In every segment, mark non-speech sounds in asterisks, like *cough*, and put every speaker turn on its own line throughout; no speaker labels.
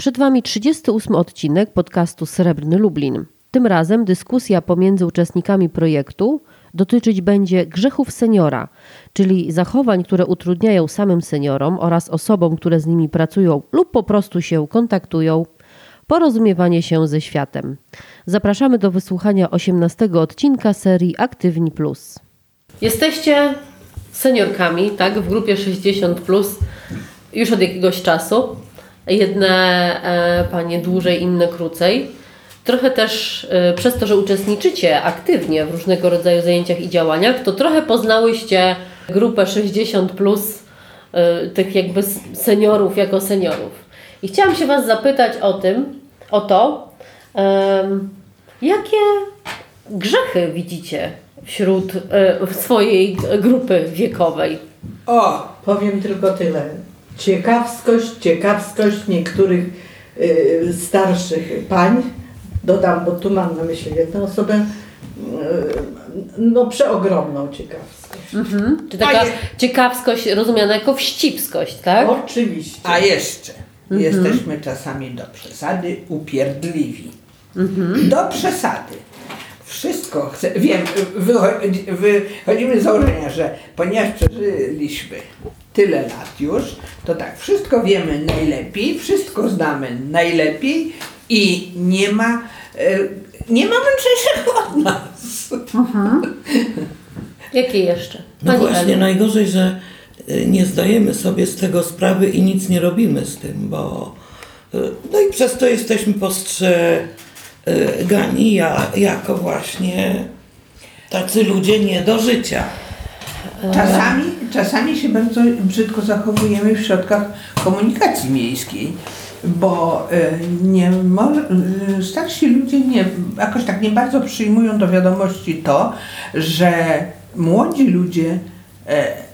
Przed Wami 38 odcinek podcastu Srebrny Lublin. Tym razem dyskusja pomiędzy uczestnikami projektu dotyczyć będzie grzechów seniora, czyli zachowań, które utrudniają samym seniorom oraz osobom, które z nimi pracują lub po prostu się kontaktują, porozumiewanie się ze światem. Zapraszamy do wysłuchania 18 odcinka serii Aktywni Plus. Jesteście seniorkami, tak, w grupie 60 plus już od jakiegoś czasu. Jedne e, panie dłużej, inne krócej. Trochę też e, przez to, że uczestniczycie aktywnie w różnego rodzaju zajęciach i działaniach, to trochę poznałyście grupę 60 plus e, tych jakby seniorów jako seniorów. I chciałam się Was zapytać o tym, o to, jakie grzechy widzicie wśród swojej grupy wiekowej?
O, powiem tylko tyle. Ciekawskość, ciekawskość niektórych y, starszych pań, dodam, bo tu mam na myśli jedną osobę, y, no przeogromną ciekawskość.
Mhm. Czy taka je... ciekawskość rozumiana jako wścibskość, tak?
Oczywiście.
A jeszcze mhm. jesteśmy czasami do przesady upierdliwi. Mhm. Do przesady wszystko chcę, wiem, wychodzimy z założenia, że ponieważ przeżyliśmy tyle lat już, to tak, wszystko wiemy najlepiej, wszystko znamy najlepiej i nie ma, e, nie ma mędrzejszego od nas. Mhm.
Jakie jeszcze?
No Pani no właśnie, Elu. najgorzej, że e, nie zdajemy sobie z tego sprawy i nic nie robimy z tym, bo e, no i przez to jesteśmy postrzegani gani ja, jako właśnie tacy ludzie nie do życia.
Czasami, czasami się bardzo brzydko zachowujemy w środkach komunikacji miejskiej, bo y, nie y, starsi ludzie nie, jakoś tak nie bardzo przyjmują do wiadomości to, że młodzi ludzie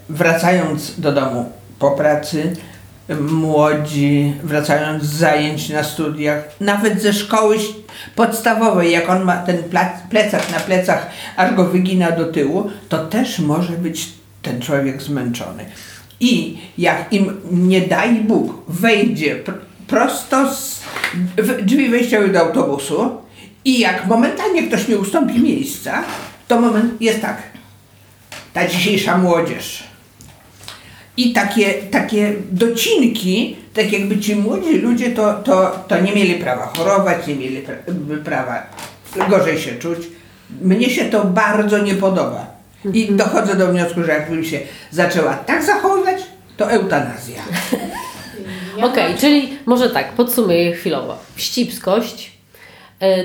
wracając do domu po pracy młodzi, wracając z zajęć na studiach, nawet ze szkoły podstawowej, jak on ma ten plecak na plecach, aż go wygina do tyłu, to też może być ten człowiek zmęczony. I jak im nie daj Bóg wejdzie pr prosto z drzwi wejściowe do autobusu i jak momentalnie ktoś nie ustąpi miejsca, to moment jest tak. Ta dzisiejsza młodzież i takie, takie docinki, tak jakby ci młodzi ludzie to, to, to nie mieli prawa chorować, nie mieli pra prawa gorzej się czuć. Mnie się to bardzo nie podoba. I mhm. dochodzę do wniosku, że jakbym się zaczęła tak zachowywać, to eutanazja. *laughs*
Okej, okay, czyli może tak, podsumuję chwilowo. Wścibskość,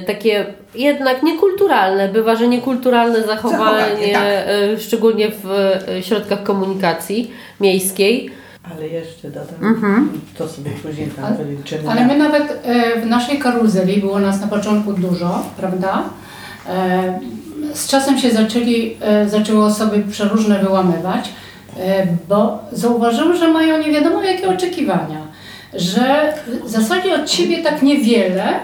takie jednak niekulturalne, bywa, że niekulturalne zachowanie, tak. E, szczególnie w e, środkach komunikacji miejskiej.
Ale jeszcze dodam, mhm. to sobie później tam ale, wyliczymy.
Ale my nawet w naszej karuzeli, było nas na początku dużo, prawda? Z czasem się zaczęli, zaczęły osoby przeróżne wyłamywać, bo zauważyły, że mają nie wiadomo jakie oczekiwania, że w zasadzie od siebie tak niewiele,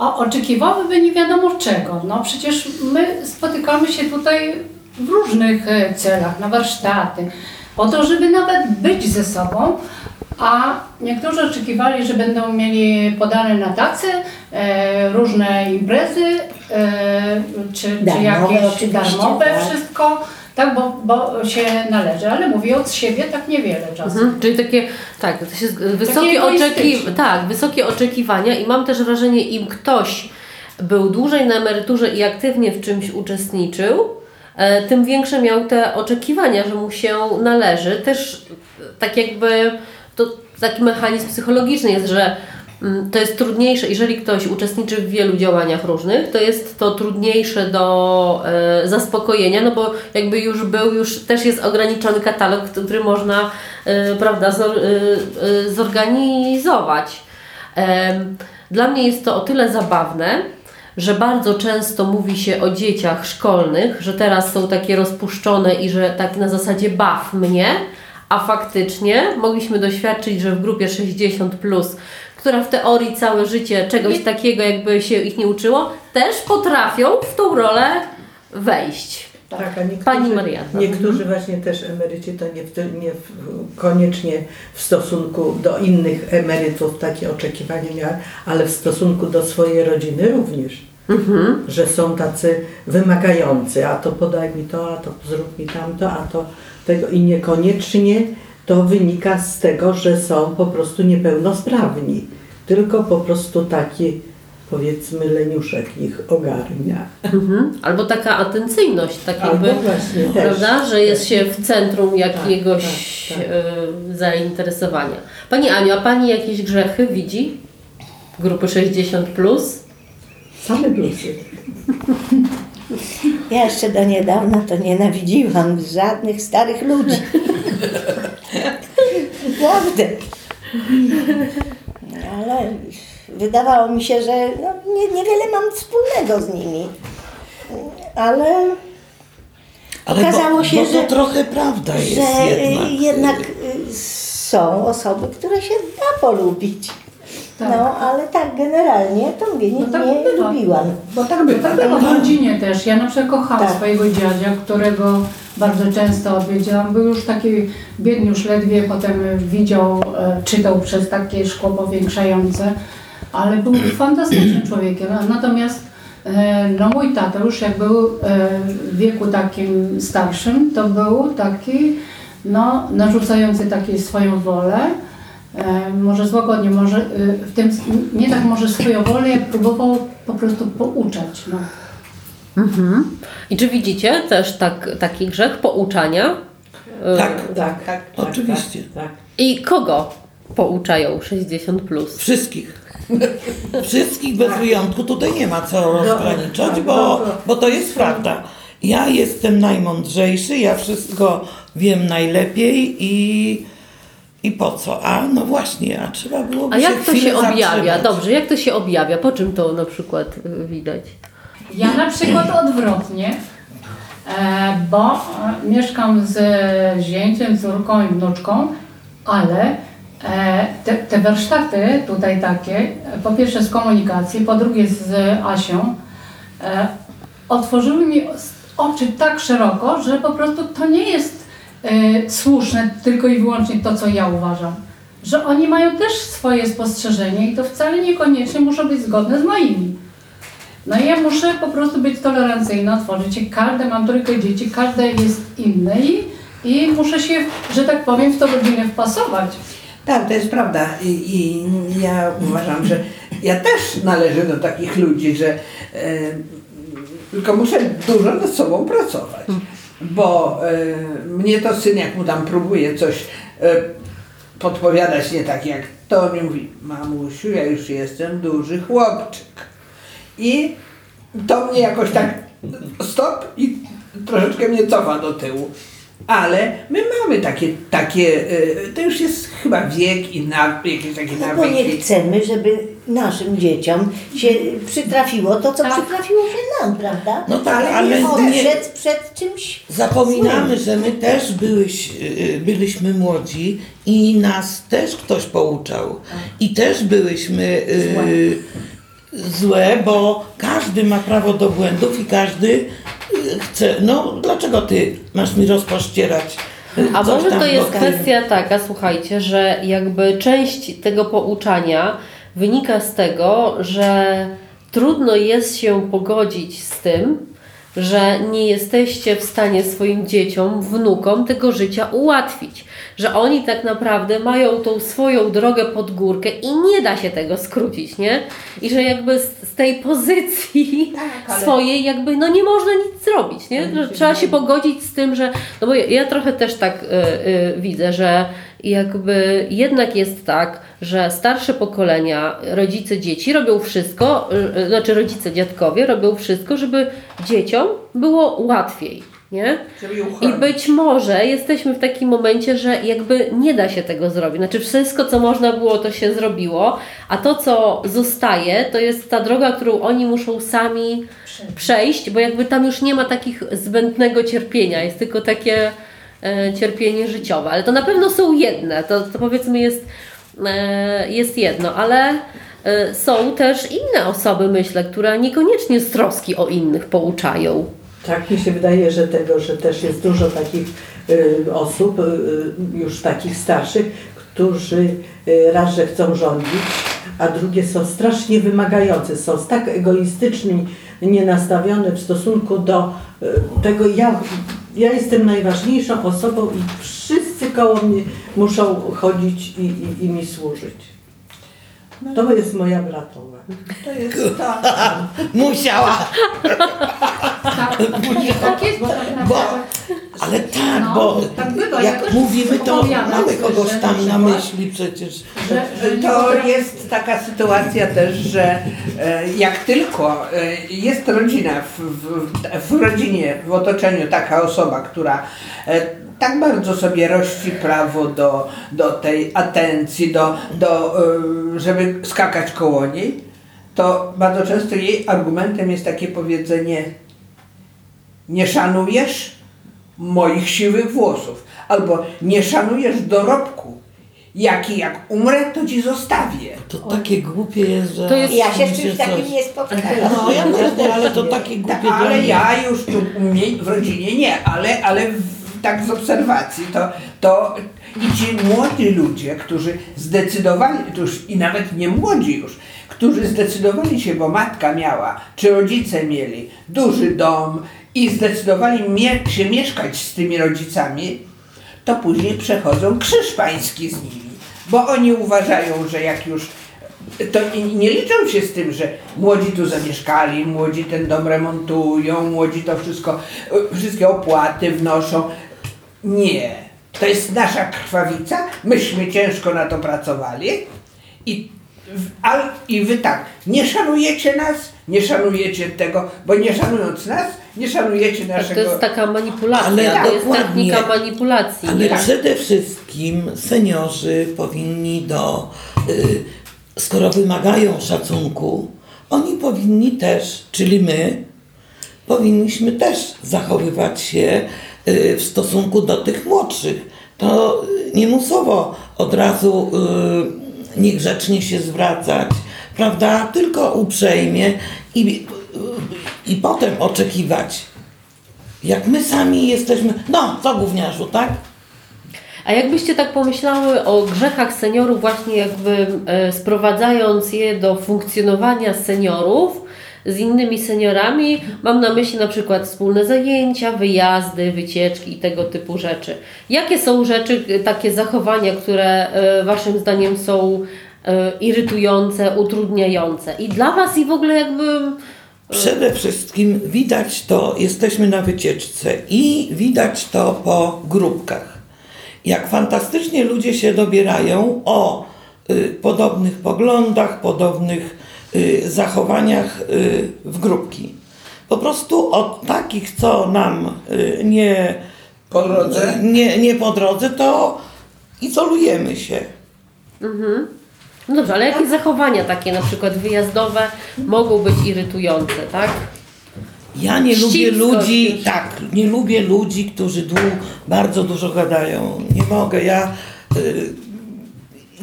a oczekiwałyby nie wiadomo czego. No przecież my spotykamy się tutaj w różnych e, celach, na warsztaty, po to, żeby nawet być ze sobą, a niektórzy oczekiwali, że będą mieli podane na tacy e, różne imprezy, e, czy, czy jakieś darmowe tak. wszystko tak, bo, bo się należy, ale mówię od siebie tak niewiele czasem. Mhm,
czyli takie, tak, to się, wysokie, oczeki tak, wysokie oczekiwania i mam też wrażenie, im ktoś był dłużej na emeryturze i aktywnie w czymś uczestniczył, e, tym większe miał te oczekiwania, że mu się należy. Też tak jakby to taki mechanizm psychologiczny jest, że to jest trudniejsze, jeżeli ktoś uczestniczy w wielu działaniach różnych, to jest to trudniejsze do e, zaspokojenia, no bo jakby już był, już też jest ograniczony katalog, który można e, prawda, e, e zorganizować. Dla mnie jest to o tyle zabawne, że bardzo często mówi się o dzieciach szkolnych, że teraz są takie rozpuszczone i że tak na zasadzie baw mnie, a faktycznie mogliśmy doświadczyć, że w grupie 60 plus która w teorii całe życie czegoś takiego jakby się ich nie uczyło, też potrafią w tą rolę wejść.
Tak, a niektórzy,
Pani Marianna.
niektórzy właśnie też emeryci to nie, w, nie w, koniecznie w stosunku do innych emerytów takie oczekiwania miały, ale w stosunku do swojej rodziny również.
Mhm.
Że są tacy wymagający, a to podaj mi to, a to zrób mi tamto, a to tego i niekoniecznie to wynika z tego, że są po prostu niepełnosprawni, tylko po prostu taki powiedzmy leniuszek ich ogarnia.
Mhm. Albo taka atencyjność, tak
Albo
jakby,
właśnie też.
prawda, że jest
też.
się w centrum jakiegoś
tak, tak.
e, zainteresowania. Pani Aniu, a Pani jakieś grzechy widzi? Grupy 60+. Plus?
Same plusy.
Ja jeszcze do niedawna to nienawidziłam żadnych starych ludzi. *laughs* Naprawdę. Ale wydawało mi się, że no, nie, niewiele mam wspólnego z nimi. Ale,
Ale
Okazało
bo,
się,
bo to
że-
trochę prawda jest
że
jednak.
jednak y, są osoby, które się da polubić.
Tak.
No, ale tak generalnie to mnie nie,
No tak
nie lubiłam.
Bo tak
To
bywa.
tak było w rodzinie też. Ja na przykład kochałam
Tak.
swojego dziadzia, którego bardzo często odwiedziłam. Był już taki biedniusz ledwie, potem widział, e, czytał przez takie szkło powiększające, ale był *clears throat* fantastycznym człowiekiem. Natomiast e, no mój tata już jak był e, w wieku takim starszym, to był taki no, narzucający taką swoją wolę. E, może złagodnie, może e, w tym, nie tak może swoją wolę, jak próbował po prostu pouczać. No.
Mhm. I czy widzicie też tak, taki grzech pouczania? E,
Tak,
Tak, tak.
Oczywiście.
Tak, tak.
I kogo pouczają 60+. Plus?
Wszystkich. Wszystkich bez wyjątku. Tutaj nie ma co rozgraniczać,
tak,
bo, bo to jest prawda. Ja jestem najmądrzejszy, ja wszystko wiem najlepiej i, i po co? A no właśnie, a trzeba byłoby
A jak to
chwilę
się objawia?
zatrzymać.
Dobrze, jak to się objawia? Po czym to na przykład y, widać?
Ja na przykład odwrotnie, e, bo mieszkam z zięciem, córką i wnuczką, ale e, te, te warsztaty tutaj takie, po pierwsze z komunikacji, po drugie z Asią, e, otworzyły mi oczy tak szeroko, że po prostu to nie jest e, słuszne tylko i wyłącznie to, co ja uważam. Że oni mają też swoje spostrzeżenia i to wcale niekoniecznie muszą być zgodne z moimi. No i ja muszę po prostu być tolerancyjna, otworzyć się. Każde, mam trójkę dzieci, każde jest inne i, i muszę się, że tak powiem, w tą rodzinę wpasować.
Tak, to jest prawda. I, I ja uważam, że ja też należę do takich ludzi, że e, tylko muszę dużo nad sobą pracować. Bo e, mnie to syn, jak mu tam próbuje coś e, podpowiadać nie tak jak to, mi mówi, mamusiu, ja już jestem duży chłopczyk. I to mnie jakoś tak stop i troszeczkę mnie cofa do tyłu. Ale my mamy takie, takie e, to już jest chyba wiek i na, jakieś takie
No bo nie
nawyki.
chcemy, żeby naszym dzieciom się przytrafiło to, co
Tak.
przytrafiło się nam, prawda?
No tak,
Ale
nie,
przed, czymś
Zapominamy, że my też byłyś, y, byliśmy młodzi i nas też ktoś pouczał. I też byłyśmy y, złe, bo każdy ma prawo do błędów i każdy y, chce. No, dlaczego ty masz mi rozpościerać? y,
A może to jest kwestia taka, słuchajcie, że jakby część tego pouczania wynika z tego, że trudno jest się pogodzić z tym, że nie jesteście w stanie swoim dzieciom, wnukom tego życia ułatwić. Że oni tak naprawdę mają tą swoją drogę pod górkę i nie da się tego skrócić, nie? I że jakby z, z tej pozycji *laughs* swojej jakby no nie można nic zrobić, nie? Że trzeba się pogodzić z tym, że no bo ja, ja trochę też tak y, y, widzę, że jakby jednak jest tak, że starsze pokolenia, rodzice dzieci robią wszystko, y, znaczy rodzice dziadkowie robią wszystko, żeby dzieciom było łatwiej, nie? I być może jesteśmy w takim momencie, że jakby nie da się tego zrobić. Znaczy wszystko, co można było, to się zrobiło, a to, co zostaje, to jest ta droga, którą oni muszą sami przejść, bo jakby tam już nie ma takich zbędnego cierpienia, jest tylko takie e, cierpienie życiowe. Ale to na pewno są jedne, to, to powiedzmy jest, e, jest jedno, ale e, są też inne osoby, myślę, które niekoniecznie z troski o innych pouczają.
Tak mi się wydaje, że tego, że też jest dużo takich y, osób, y, y, już takich starszych, którzy raz, że chcą rządzić, a drugie są strasznie wymagające, są tak egoistycznie nienastawione w stosunku do tego, ja, ja jestem najważniejszą osobą i wszyscy koło mnie muszą chodzić i, i, i mi służyć. To jest moja bratowa.
To jest to. *laughs*
Musiała,
Tak, tak jest, bo tak
bo,
naprawdę...
ale tak,
No,
bo
tak bywa. Ja
jak mówimy, to
opowiadam,
mamy kogoś
że
tam na myśli przecież.
Że, że nie
To
potrafi-
jest taka sytuacja też, że e, jak tylko e, jest rodzina, w, w, w rodzinie, w otoczeniu taka osoba, która e, tak bardzo sobie rości prawo do, do tej atencji, do, do, e, żeby skakać koło niej, to bardzo często jej argumentem jest takie powiedzenie nie szanujesz moich siwych włosów, albo nie szanujesz dorobku, jaki jak umrę, to ci zostawię.
To takie głupie jest, że...
To jest-
Ja się z czymś takim
coś-
nie spotkałam.
No ja też ale to takie
Ta,
głupie dla
ale
mnie.
ja już tu u mnie w rodzinie nie, ale, ale w, tak z obserwacji to, to i ci młodzi ludzie, którzy zdecydowali, już i nawet nie młodzi już, którzy zdecydowali się, bo matka miała, czy rodzice mieli duży dom i zdecydowali mie- się mieszkać z tymi rodzicami, to później przechodzą krzyż pański z nimi, bo oni uważają, że jak już to nie, liczą się z tym, że młodzi tu zamieszkali, młodzi ten dom remontują, młodzi to wszystko, wszystkie opłaty wnoszą. Nie. To jest nasza krwawica, myśmy ciężko na to pracowali i, al, i wy tak, nie szanujecie nas, nie szanujecie tego, bo nie szanując nas, nie szanujecie
Tak, to
naszego...
jest taka manipulacja,
Ale
to jest
dokładnie.
technika manipulacji.
Ale
Tak.
przede wszystkim seniorzy powinni do, y, skoro wymagają szacunku, oni powinni też, czyli my, powinniśmy też zachowywać się y, w stosunku do tych młodszych. To y, nie musowo od razu y, niegrzecznie się zwracać, prawda? Tylko uprzejmie i, y, i potem oczekiwać. Jak my sami jesteśmy, no co gówniarzu, tak?
A jakbyście tak pomyślały o grzechach seniorów, właśnie jakby sprowadzając je do funkcjonowania seniorów z innymi seniorami, mam na myśli na przykład wspólne zajęcia, wyjazdy, wycieczki i tego typu rzeczy. Jakie są rzeczy, e, takie zachowania, które e, Waszym zdaniem są e, irytujące, utrudniające i dla Was i w ogóle jakby
Przede wszystkim widać to, jesteśmy na wycieczce i widać to po grupkach. Jak fantastycznie ludzie się dobierają o y, podobnych poglądach, podobnych y, zachowaniach y, w grupki. Po prostu od takich, co nam y, nie
Po drodze?
nie, nie po drodze, to izolujemy się.
No dobrze, ale jakie zachowania takie na przykład wyjazdowe mogą być irytujące, tak?
Ja nie lubię ludzi,
już.
tak, nie lubię ludzi, którzy dłu, bardzo dużo gadają. Nie mogę. Ja, y,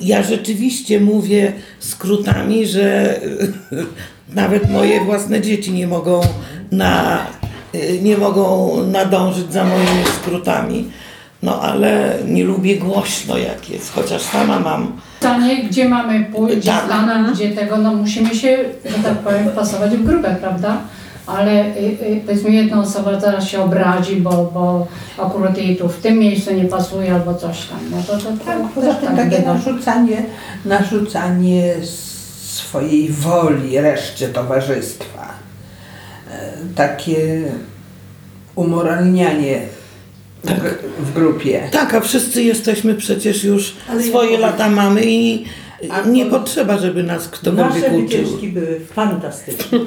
ja rzeczywiście mówię skrótami, że *laughs* nawet moje własne dzieci nie mogą, na, nie mogą nadążyć za moimi skrótami. No ale nie lubię głośno jak jest, chociaż sama mam.
Pytanie, gdzie mamy pójść, gdzie
Tak.
gdzie tego, no musimy się, że tak powiem, pasować w grupę, prawda? Ale y, y, powiedzmy jedna osoba zaraz się obrazi, bo, bo akurat jej tu w tym miejscu nie pasuje albo coś tam. No to, to, to
Tak, poza tym takie
bywa.
narzucanie, narzucanie swojej woli reszcie towarzystwa. E, Takie umoralnianie w, gr- w grupie.
Tak, a wszyscy jesteśmy przecież już
Ale ja
swoje
powiem-
lata mamy i
A
nie
to-
potrzeba, żeby nas ktokolwiek
Nasze
uczył.
wycieczki były fantastyczne.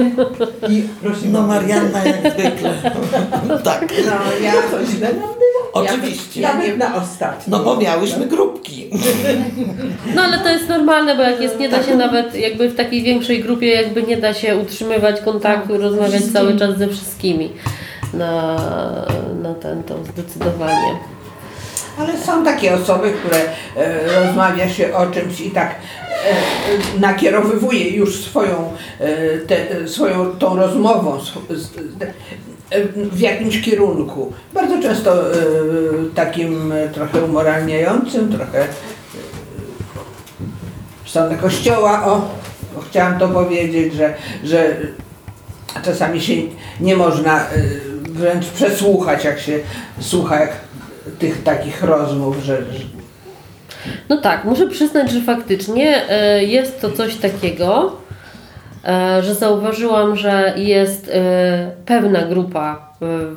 *laughs* I prosimy.
No Marianna jak zwykle. *laughs* tak,
No ja
To źle nam było.
oczywiście.
Nawet na ostatni.
No bo miałyśmy grupki. *laughs*
No ale to jest normalne, bo jak jest, nie da się nawet jakby w takiej większej grupie jakby nie da się utrzymywać kontaktu, rozmawiać cały czas ze wszystkimi na, na ten, to zdecydowanie.
Ale są takie osoby, które e, rozmawia się o czymś i tak e, nakierowywuje już swoją, e, te, swoją tą rozmową. sw- z- e, w jakimś kierunku. Bardzo często e, takim e, trochę umoralniającym, trochę w stronę kościoła. O, chciałam to powiedzieć, że, że czasami się nie można wręcz przesłuchać, jak się słucha jak tych takich rozmów, że,
No tak, muszę przyznać, że faktycznie e, jest to coś takiego, e, że zauważyłam, że jest e, pewna grupa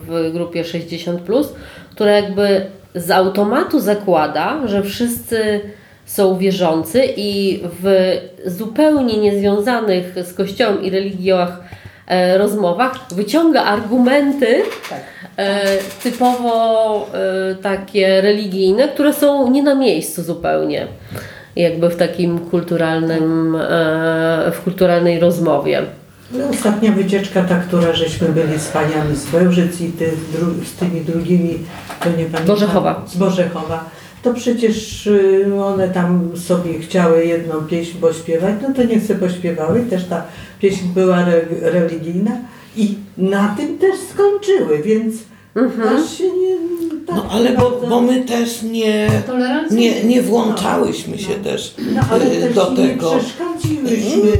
w grupie 60, która jakby z automatu zakłada, że wszyscy są wierzący i w zupełnie niezwiązanych z Kościołem i religiach e, rozmowach wyciąga argumenty
tak.
E, typowo e, takie religijne, które są nie na miejscu zupełnie. Jakby w takim kulturalnym, e, w kulturalnej rozmowie.
Ale Ostatnia wycieczka, ta, która żeśmy byli z paniami z Bełżyc i ty, dru, z tymi drugimi, to nie pamiętam.
Borzechowa.
Z Borzechowa. To przecież y, one tam sobie chciały jedną pieśń pośpiewać, no to niech sobie pośpiewały. Też ta pieśń była re, religijna i na tym też skończyły, więc aż się nie... tak
No ale bo, bo my też nie, nie, nie włączałyśmy się też
No ale
y,
też
do
nie
tego.
przeszkadziliśmy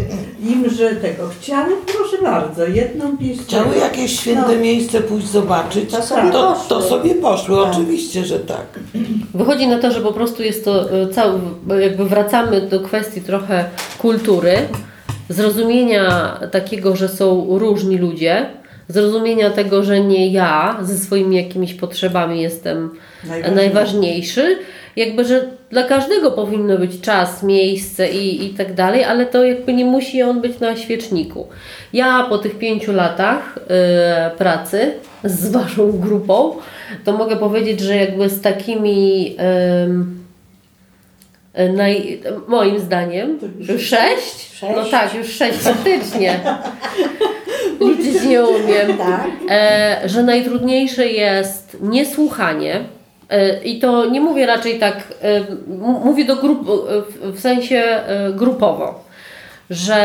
im, że tego chciały, proszę bardzo, jedną pieśń.
Chciały jakieś święte
No.
miejsce pójść zobaczyć,
To sobie
to,
poszły.
to sobie poszły,
Tak.
oczywiście, że tak.
Wychodzi na to, że po prostu jest to e, cały, jakby wracamy do kwestii trochę kultury, zrozumienia takiego, że są różni ludzie, zrozumienia tego, że nie ja ze swoimi jakimiś potrzebami jestem
Najważniejsze.
najważniejszy, jakby, że dla każdego powinno być czas, miejsce i, i tak dalej, ale to jakby nie musi on być na świeczniku. Ja po tych pięciu latach e, pracy z Waszą grupą, to mogę powiedzieć, że jakby z takimi naj, moim zdaniem już sześć,
Sześć?
no tak, już sześć faktycznie. *laughs* Liczyć nie umiem
Tak.
e, że najtrudniejsze jest niesłuchanie. E, I to nie mówię raczej tak, e, mówię do grup, e, w- sensie e, grupowo, że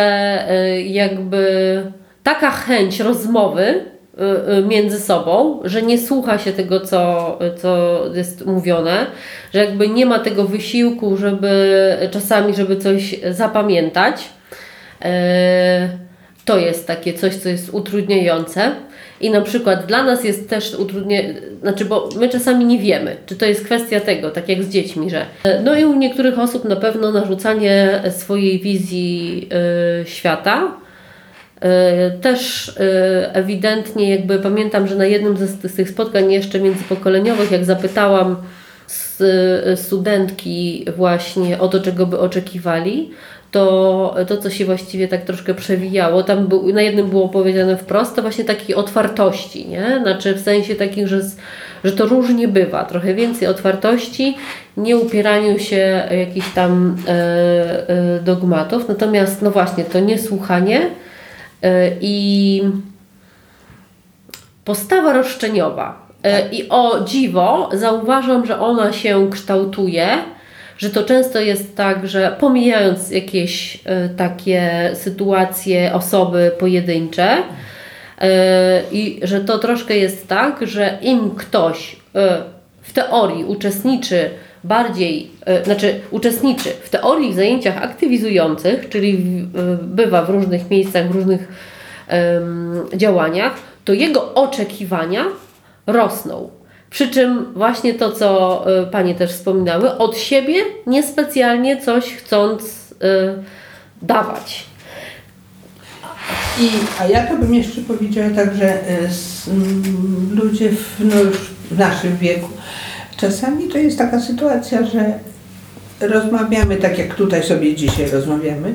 e, jakby taka chęć rozmowy e, e, między sobą, że nie słucha się tego, co, co jest mówione, że jakby nie ma tego wysiłku, żeby czasami, żeby coś zapamiętać. E, To jest takie coś, co jest utrudniające. I na przykład dla nas jest też utrudnienie, znaczy, bo my czasami nie wiemy, czy to jest kwestia tego, tak jak z dziećmi, że. No i u niektórych osób na pewno narzucanie swojej wizji y, świata. Y, Też y, ewidentnie, jakby pamiętam, że na jednym z tych spotkań jeszcze międzypokoleniowych, jak zapytałam z, studentki właśnie o to, czego by oczekiwali, to to, co się właściwie tak troszkę przewijało, tam był, na jednym było powiedziane wprost, to właśnie takiej otwartości, nie? Znaczy w sensie takim, że, że to różnie bywa, trochę więcej otwartości, nie upieraniu się jakichś tam e, e, dogmatów, natomiast no właśnie to niesłuchanie e, i postawa roszczeniowa. E, I o dziwo zauważam, że ona się kształtuje, że to często jest tak, że pomijając jakieś e, takie sytuacje, osoby pojedyncze, e, i że to troszkę jest tak, że im ktoś e, w teorii uczestniczy bardziej, e, znaczy uczestniczy w teorii w zajęciach aktywizujących, czyli e, bywa w różnych miejscach, w różnych działaniach, to jego oczekiwania rosną. Przy czym właśnie to, co y, Panie też wspominały, od siebie niespecjalnie coś chcąc dawać.
I, a ja to bym jeszcze powiedziała tak, że e, s- m, ludzie w, no już w naszym wieku, czasami to jest taka sytuacja, że rozmawiamy tak jak tutaj sobie dzisiaj rozmawiamy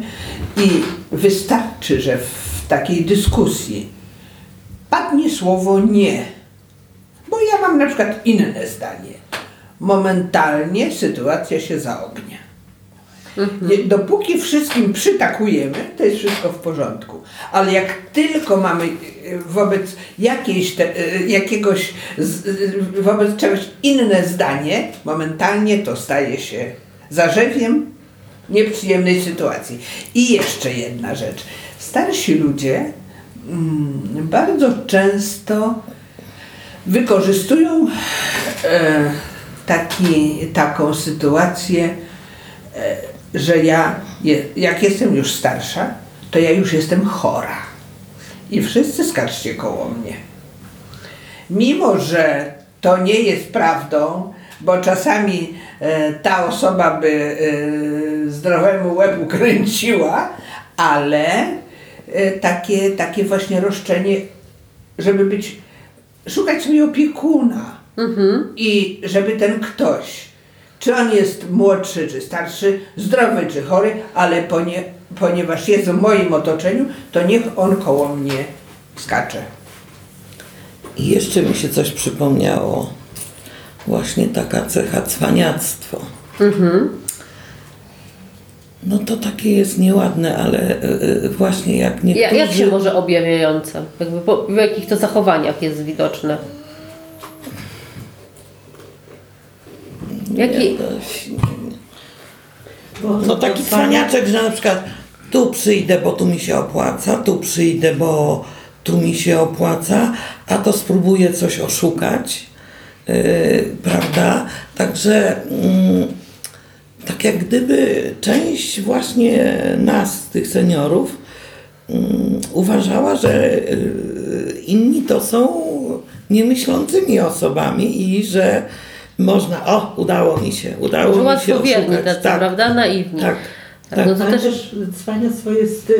i wystarczy, że w takiej dyskusji padnie słowo nie, bo ja mam na przykład inne zdanie. Momentalnie sytuacja się zaognia. Nie- Dopóki wszystkim przytakujemy, to jest wszystko w porządku. Ale jak tylko mamy e, wobec jakiejś te, e, jakiegoś, e, wobec czegoś inne zdanie, momentalnie to staje się zarzewiem nieprzyjemnej sytuacji. I jeszcze jedna rzecz. Starsi ludzie mm, bardzo często wykorzystują e, taki, taką sytuację, e, że ja, jak jestem już starsza, to ja już jestem chora. I wszyscy skarżcie koło mnie. Mimo, że to nie jest prawdą, bo czasami e, ta osoba by e, zdrowemu łeb ukręciła, ale e, takie, takie właśnie roszczenie, żeby być, szukać sobie opiekuna i żeby ten ktoś, czy on jest młodszy, czy starszy, zdrowy, czy chory, ale ponie, ponieważ jest w moim otoczeniu, to niech on koło mnie skacze.
I jeszcze mi się coś przypomniało. Właśnie taka cecha cwaniactwo. No to takie jest nieładne, ale y, y, właśnie jak
Ja,
niektórzy...
jak się może objawiające? Jakby po, w jakich to zachowaniach jest widoczne? Jaki,
No taki cwaniaczek, że na przykład tu przyjdę, bo tu mi się opłaca, tu przyjdę, bo tu mi się opłaca, a to spróbuję coś oszukać, yy, prawda? Także mm, tak jak gdyby część właśnie nas, tych seniorów, mm, uważała, że yy, inni to są niemyślącymi osobami i że można, o, udało mi się, udało
że
mi się oszukać.
tacy,
tak,
prawda? Naiwni.
tak,
Tak,
tak.
no to
Ale
też,
też cwaniactwo jest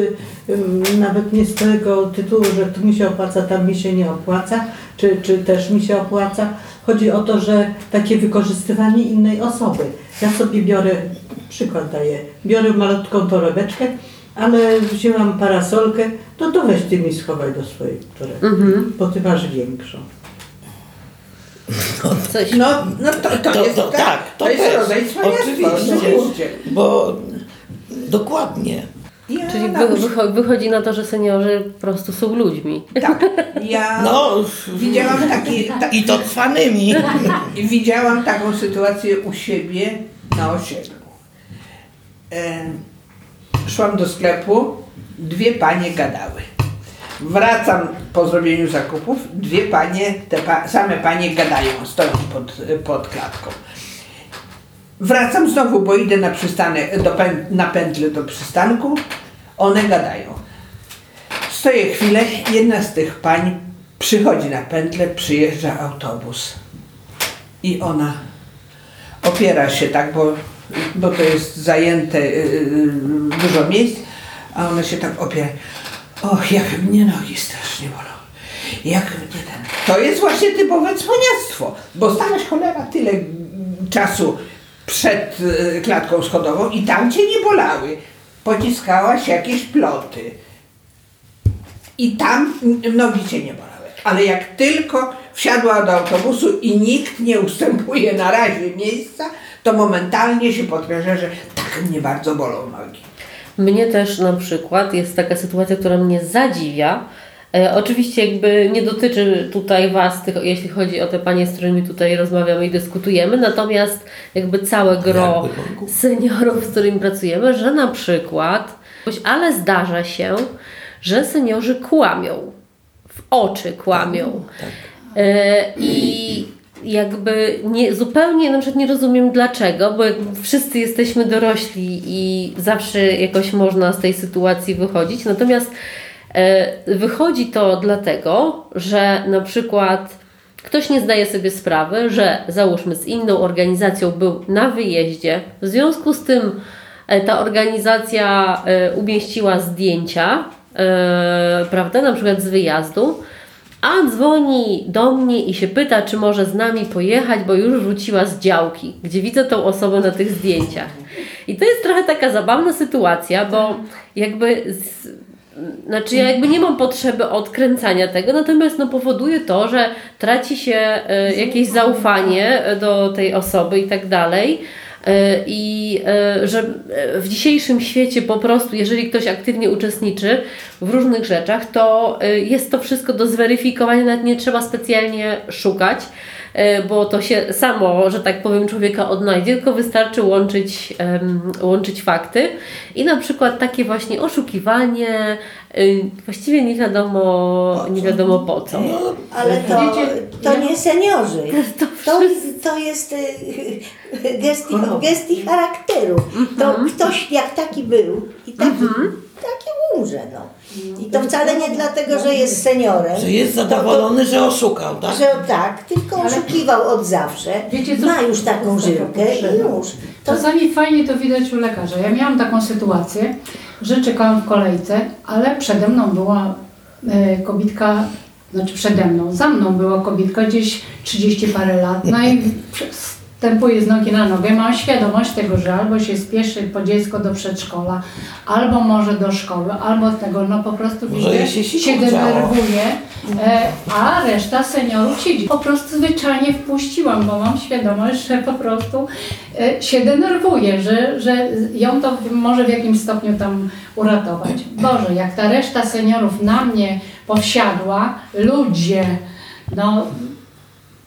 nawet nie z tego tytułu, że tu mi się opłaca, tam mi się nie opłaca, czy, czy też mi się opłaca. Chodzi o to, że takie wykorzystywanie innej osoby. Ja sobie biorę, przykład daję, biorę malutką torebeczkę, ale wzięłam parasolkę, no to weź ty mi schowaj do swojej torebki,
Mhm.
bo ty masz większą.
Coś,
No, no to, to,
To-
jest,
to
tak,
tak,
to,
to
jest
też.
rodzaj
Oczywiście. Bo dokładnie.
Ja
czyli wy, wychodzi na to, że seniorzy po prostu są ludźmi.
Tak, ja
No
widziałam, taki, ta,
i to cwanymi. *laughs*
widziałam taką sytuację u siebie na osiedlu. E, szłam do sklepu, dwie panie gadały. Wracam po zrobieniu zakupów, dwie panie, te pa, same panie gadają, stoją pod, pod klatką. Wracam znowu, bo idę na przystanek, do pę, na pętlę do przystanku, one gadają. Stoję chwilę, jedna z tych pań przychodzi na pętlę, przyjeżdża autobus. I ona opiera się tak, bo, bo to jest zajęte y, y, dużo miejsc, a ona się tak opiera. Och, jak mnie nogi strasznie bolą. Jak mnie ten... To jest właśnie typowe cwaniactwo, bo stałaś cholera tyle czasu przed y, klatką schodową i tam cię nie bolały. Pociskałaś jakieś ploty. I tam nogi cię nie bolały. Ale jak tylko wsiadła do autobusu i nikt nie ustępuje na razie miejsca, to momentalnie się podkreśla, że tak mnie bardzo bolą nogi.
Mnie też na przykład jest taka sytuacja, która mnie zadziwia. E, oczywiście jakby nie dotyczy tutaj Was, tylko jeśli chodzi o te panie, z którymi tutaj rozmawiamy i dyskutujemy, natomiast jakby całe gro seniorów, z którymi pracujemy, że na przykład, ale zdarza się, że seniorzy kłamią, w oczy kłamią. E, I jakby nie, zupełnie na przykład nie rozumiem dlaczego, bo wszyscy jesteśmy dorośli i zawsze jakoś można z tej sytuacji wychodzić. Natomiast e, wychodzi to dlatego, że na przykład ktoś nie zdaje sobie sprawy, że załóżmy z inną organizacją był na wyjeździe, w związku z tym e, ta organizacja e, umieściła zdjęcia, prawda, na przykład z wyjazdu, a dzwoni do mnie i się pyta, czy może z nami pojechać, bo już wróciła z działki, gdzie widzę tą osobę na tych zdjęciach. I to jest trochę taka zabawna sytuacja, bo jakby. Z, znaczy, ja jakby nie mam potrzeby odkręcania tego, natomiast no, powoduje to, że traci się e, jakieś zaufanie do tej osoby i tak dalej. E, I e, że e, w dzisiejszym świecie po prostu, jeżeli ktoś aktywnie uczestniczy w różnych rzeczach, to jest to wszystko do zweryfikowania, nawet nie trzeba specjalnie szukać. E, bo to się samo, że tak powiem, człowieka odnajdzie, tylko wystarczy łączyć, łączyć fakty. I na przykład takie właśnie oszukiwanie, y, właściwie nie wiadomo, nie wiadomo po co.
No,
Ale to, to nie seniorzy. *laughs* To, to jest y, gest, ich- gest ich charakteru. To ktoś jak taki był i taki, taki umrze. No. I to wcale nie dlatego, że jest seniorem.
że jest zadowolony, że oszukał, tak?
Że tak, tylko oszukiwał od zawsze.
Wiecie co?
Ma już taką żyłkę i już. To
Czasami fajnie to widać u lekarza. Ja miałam taką sytuację, że czekałam w kolejce, ale przede mną była e, kobitka, znaczy przede mną, za mną była kobitka gdzieś 30 parę lat, no i wstępuje z nogi na nogę. Mam świadomość tego, że albo się spieszy po dziecko do przedszkola, albo może do szkoły, albo tego, no po prostu widzę,
się
się denerwuje, e, a reszta seniorów siedzi. Po prostu zwyczajnie wpuściłam, bo mam świadomość, że po prostu e, się denerwuje, że, że ją to może w jakimś stopniu tam uratować. Boże, jak ta reszta seniorów na mnie powsiadła, ludzie, no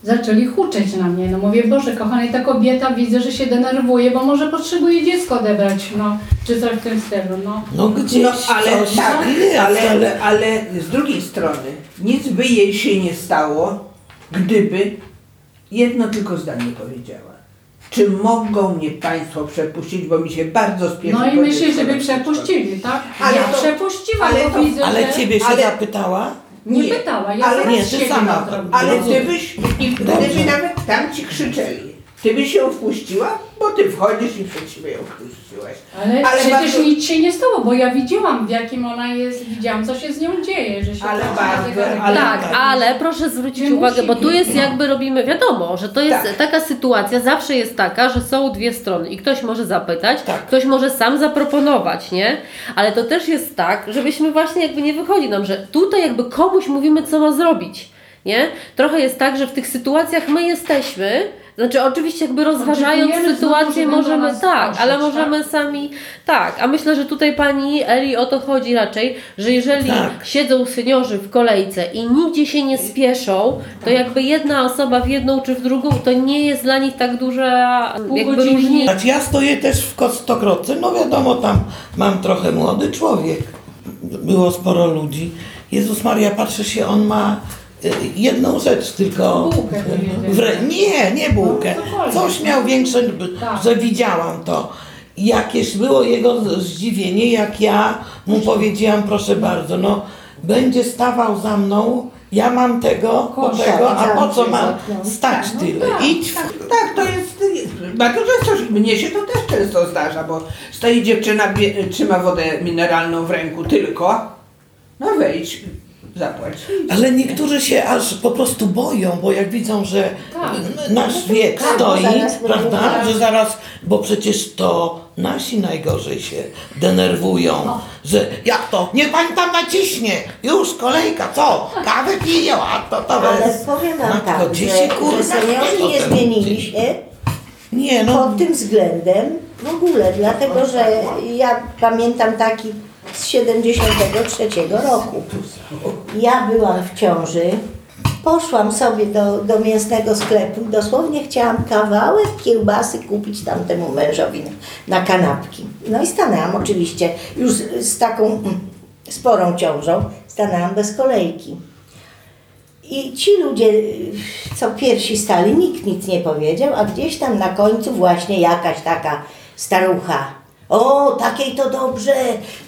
zaczęli huczeć na mnie. No mówię, Boże, kochany, ta kobieta widzę, że się denerwuje, bo może potrzebuje dziecko odebrać, no, czy coś w tym stylu, no.
No gdzieś
No ale
coś
tak,
jest,
ale,
ale...
ale z drugiej strony nic by jej się nie stało, gdyby jedno tylko zdanie powiedziała. Czy mogą mnie Państwo przepuścić, bo mi się bardzo spieszy.
No i myślę, żeby przepuścili, tak?
Ale
ja
to-
przepuściłam,
ale
bo
to-
widzę,
Ale
że...
ciebie się
ale-
zapytała?
Nie,
Nie,
pytała, ja
ale-
sama
nie, ty sama.
Ale gdybyś, gdyby nawet tam ci krzyczeli, ty byś ją wpuściła, bo ty wchodzisz i przed siebie ją wpuściłaś.
Ale,
Ale
przecież
bardzo-
nic się nie stało, bo ja widziałam w jakim ona jest, widziałam co się z nią dzieje, że się
Ale
patrzy
bardzo,
zegarek.
ale-
Tak, ale proszę zwrócić
Nie
uwagę, bo tu
być,
jest jakby robimy, wiadomo, że to jest
Tak.
taka sytuacja, zawsze jest taka, że są dwie strony i ktoś może zapytać,
Tak.
ktoś może sam zaproponować, nie? Ale to też jest tak, żebyśmy właśnie jakby nie wychodzi nam, że tutaj jakby komuś mówimy, co ma zrobić, nie? Trochę jest tak, że w tych sytuacjach my jesteśmy, znaczy oczywiście jakby rozważając sytuację możemy, tak, ale
tak?
możemy sami, tak, a myślę, że tutaj pani Eli o to chodzi raczej, że jeżeli
Tak.
siedzą seniorzy w kolejce i nigdzie się nie spieszą, to jakby jedna osoba w jedną czy w drugą, to nie jest dla nich tak duża jakby różnica.
Znaczy ja stoję też w Kostokrotce, no wiadomo, tam mam trochę młody człowiek. Było sporo ludzi. Jezus Maria, patrzę się, on ma jedną rzecz tylko.
Bułkę
w Nie, nie bułkę.
No, cokolwiek.
Coś miał większe,
Tak.
że widziałam to. Jakieś było jego zdziwienie, jak ja mu powiedziałam, proszę bardzo, no będzie stawał za mną, ja mam tego, po
Kosza,
tego, a po co mam stać
no
tyle?
tak,
Idź w
Tak, to jest bardzo często, mnie się to też często zdarza, bo stoi dziewczyna, trzyma wodę mineralną w ręku tylko, no wejdź,
Ale niektórzy się aż po prostu boją, bo jak widzą, że
Tak.
nasz wiek
Tak,
stoi, prawda,
będą-
że zaraz, bo przecież to nasi najgorzej się denerwują, że jak to, niech pani tam naciśnie, już kolejka, co, kawę piją, a to to
Ale
jest.
powiem Wam
Matko,
tak,
gdzie
że,
się kurwa
że seniorzy
chce
nie zmienili się
Nie no,
pod tym względem w ogóle, dlatego że ja pamiętam taki z 73 roku. Ja byłam w ciąży, poszłam sobie do, do mięsnego sklepu i dosłownie chciałam kawałek kiełbasy kupić tamtemu mężowi na kanapki. No i stanęłam oczywiście już z, z taką mm, sporą ciążą, stanęłam bez kolejki. I ci ludzie, co pierwsi stali, nikt nic nie powiedział, a gdzieś tam na końcu właśnie jakaś taka starucha. O, takiej to dobrze,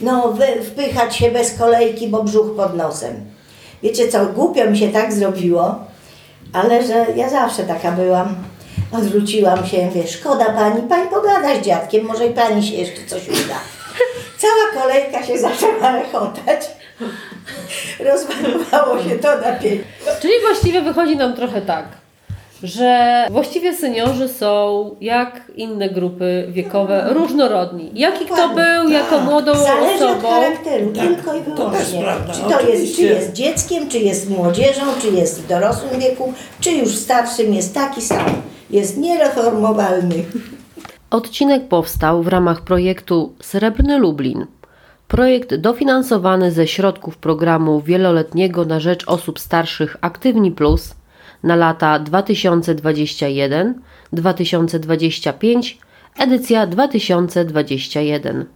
no wpychać się bez kolejki, bo brzuch pod nosem. Wiecie co, głupio mi się tak zrobiło, ale że ja zawsze taka byłam. Odwróciłam się, mówię, szkoda pani, pani pogada z dziadkiem, może i pani się jeszcze coś uda. Cała kolejka się *laughs* zaczęła rechotać. Rozmalowało się to na pięć.
Czyli właściwie wychodzi nam trochę tak, że właściwie seniorzy są jak inne grupy wiekowe, różnorodni. Jaki kto był jako młodą
Zależy od
osobą.
charakteru,
Tak,
tylko i wyłącznie.
prawda,
czy to jest, czy jest dzieckiem, czy jest młodzieżą, czy jest w dorosłym wieku, czy już w starszym jest taki sam. Jest niereformowalny.
Odcinek powstał w ramach projektu Srebrny Lublin. Projekt dofinansowany ze środków programu wieloletniego na rzecz osób starszych Aktywni Plus na lata 2021-2025, edycja 2021.